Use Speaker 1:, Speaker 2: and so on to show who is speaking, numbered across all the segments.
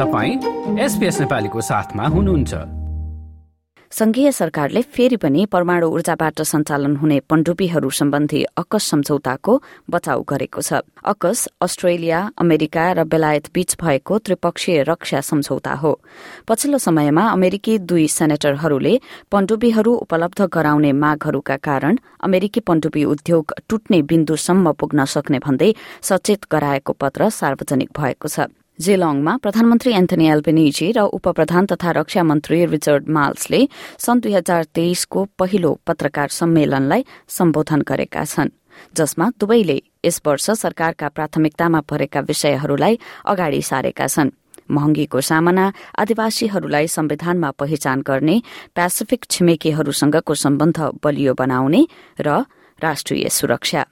Speaker 1: तपाईँ एसपिएस नेपालीको साथमा हुनुहुन्छ।
Speaker 2: संघीय सरकारले फेरि पनि परमाणु ऊर्जाबाट सञ्चालन हुने पण्डुबीहरू सम्बन्धी अकस सम्झौताको बचाउ गरेको छ। अकस अस्ट्रेलिया अमेरिका र बेलायत बीच भएको त्रिपक्षीय रक्षा सम्झौता हो। पछिल्लो समयमा अमेरिकी दुई सेनेटरहरूले पण्डुबीहरू उपलब्ध गराउने मागहरूका कारण अमेरिकी पण्डुबी उद्योग टुट्ने बिन्दुसम्म पुग्न सक्ने भन्दै सचेत गराएको पत्र सार्वजनिक भएको छ। जेलङमा प्रधानमन्त्री एन्थनी एल्पेनिजी र उपप्रधान तथा रक्षा मन्त्री रिचर्ड माल्सले सन् दुई हजार तेइसको पहिलो पत्रकार सम्मेलनलाई सम्बोधन गरेका छन् जसमा दुवैले यस वर्ष सरकारका प्राथमिकतामा परेका विषयहरूलाई अगाडि सारेका छन्। महँगीको सामना आदिवासीहरूलाई संविधानमा पहिचान गर्ने पेसिफिक छिमेकीहरूसँगको सम्बन्ध बलियो बनाउने र राष्ट्रिय सुरक्षा।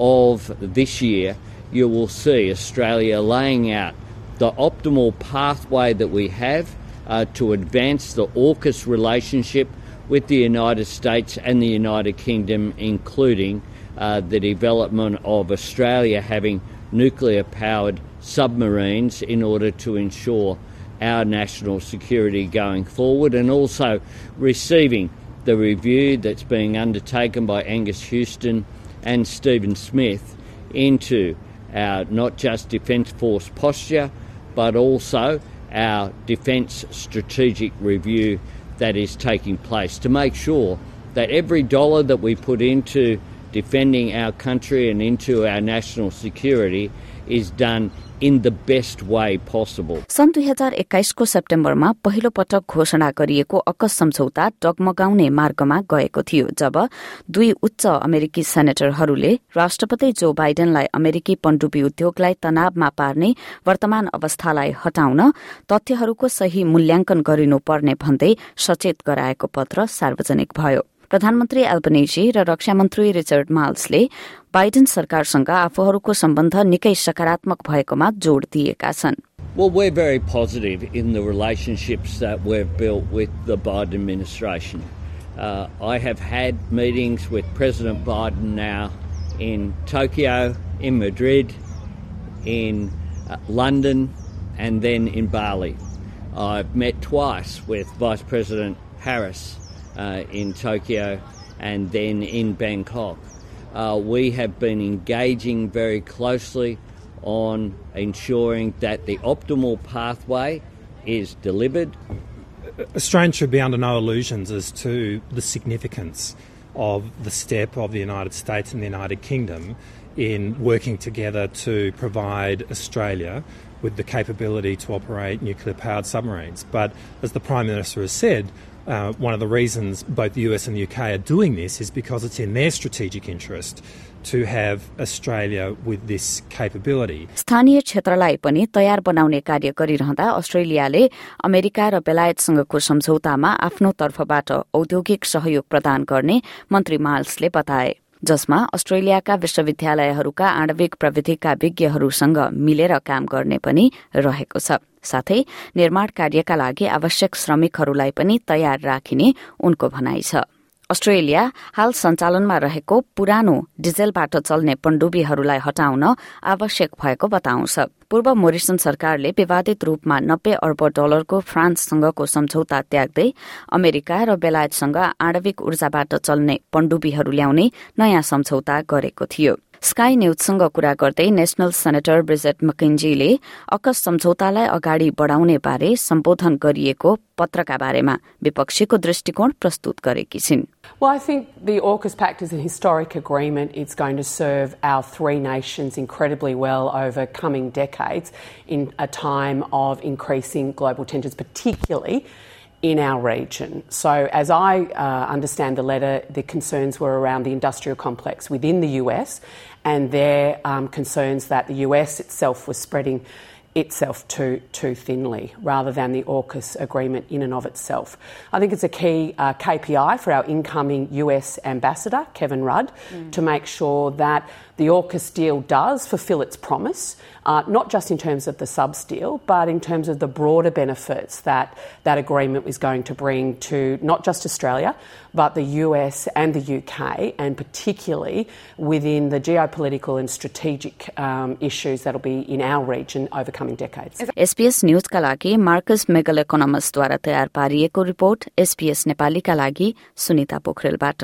Speaker 3: Of this year, you will see Australia laying out the optimal pathway that we have uh, to advance the AUKUS relationship with the United States and the United Kingdom, including uh, the development of Australia having nuclear powered submarines in order to ensure our national security going forward, and also receiving the review that's being undertaken by Angus Houston and Stephen Smith into our not just Defence Force posture, but also our Defence Strategic Review that is taking place to make sure that every dollar that we put into defending our country and into our national security is done in the best way possible.
Speaker 2: सन् दुई हजार एक्काइसको सेप्टेम्बरमा पहिलो पटक घोषणा गरिएको अकस सम्झौता डगमगाउने मार्गमा गएको थियो जब दुई उच्च अमेरिकी सेनेटरहरूले राष्ट्रपति जो बाइडेनलाई अमेरिकी पण्डुबी उद्योगलाई तनावमा पार्ने वर्तमान अवस्थालाई हटाउन तथ्यहरूको सही मूल्याङ्कन गरिनुपर्ने भन्दै सचेत गराएको पत्र सार्वजनिक भयो प्रधानमन्त्री एल्बनेजी र रक्षा मन्त्री रिचर्ड माल्सले बाइडेन सरकारसँग आफूहरूको सम्बन्ध निकै सकारात्मक भएकोमा जोड़ दिएका छन्
Speaker 3: Well, we're very positive in the relationships that we've built with the Biden administration. Uh, I have had meetings with President Biden now in Tokyo, in Madrid, in uh, London, and then in Bali. I've met twice with Vice President Harris uh, in Tokyo and then in Bangkok. Uh, we have been engaging very closely on ensuring that the optimal pathway is delivered.
Speaker 4: Australians should be under no illusions as to the significance of the step of the United States and the United Kingdom in working together to provide Australia with the capability to operate nuclear powered submarines. But as the Prime Minister has said, uh, one of the reasons both the US and the UK are doing this is because it's in their strategic interest to have Australia with this capability.
Speaker 2: स्थानीय क्षेत्रलाई पनि तयार बनाउने कार्य गरिरहँदा अस्ट्रेलियाले America र बेलायतसँगको सम्झौतामा आफ्नो तर्फबाट औद्योगिक सहयोग प्रदान गर्ने मन्त्री माल्सले बताए जसमा अस्ट्रेलियाका विश्वविद्यालयहरूका आणविक प्रविधिका विज्ञहरूसँग मिलेर काम गर्ने पनि रहेको छ। साथै निर्माण कार्यका लागि आवश्यक श्रमिकहरूलाई पनि तयार राखिने उनको भनाइ छ। अस्ट्रेलिया हाल सञ्चालनमा रहेको पुरानो डिजेलबाट चल्ने पण्डुबीहरूलाई हटाउन आवश्यक भएको बताउँछ। पूर्व मोरिसन सरकारले विवादित रूपमा नब्बे अर्ब डलरको फ्रान्ससँगको सम्झौता त्याग्दै अमेरिका र बेलायतसँग आणविक ऊर्जाबाट चल्ने पण्डुबीहरू ल्याउने नयाँ सम्झौता गरेको थियो। स्काई न्यूजसँग कुरा गर्दै नेशनल सेनेटर ब्रिजेट मकिन्जीले अकस सम्झौतालाई अगाडि बढ़ाउने बारे सम्बोधन गरिएको पत्रका बारेमा विपक्षीको दृष्टिकोण प्रस्तुत गरेकी छिन्
Speaker 5: Well, I think the AUKUS Pact is a historic agreement. It's going to serve our three nations incredibly well over coming decades in a time of increasing global tensions, particularly in our region. So, as I uh, understand the letter, the concerns were around the industrial complex within the US and their um, concerns that the US itself was spreading itself too, too thinly rather than the AUKUS agreement in and of itself. I think it's a key uh, KPI for our incoming US ambassador, Kevin Rudd, mm. to make sure that the AUKUS deal does fulfil its promise, uh, not just in terms of the subs deal, but in terms of the broader benefits that that agreement is going to bring to not just Australia, but the US and the UK, and particularly within the geopolitical and strategic um, issues that'll be in our region over coming decades.
Speaker 2: SBS न्यूजका लागि Marcus मेगल इकोनोमसद्वारा तयार पारिएको report SPS नेपालीका लागि सुनिता पोखरेलबाट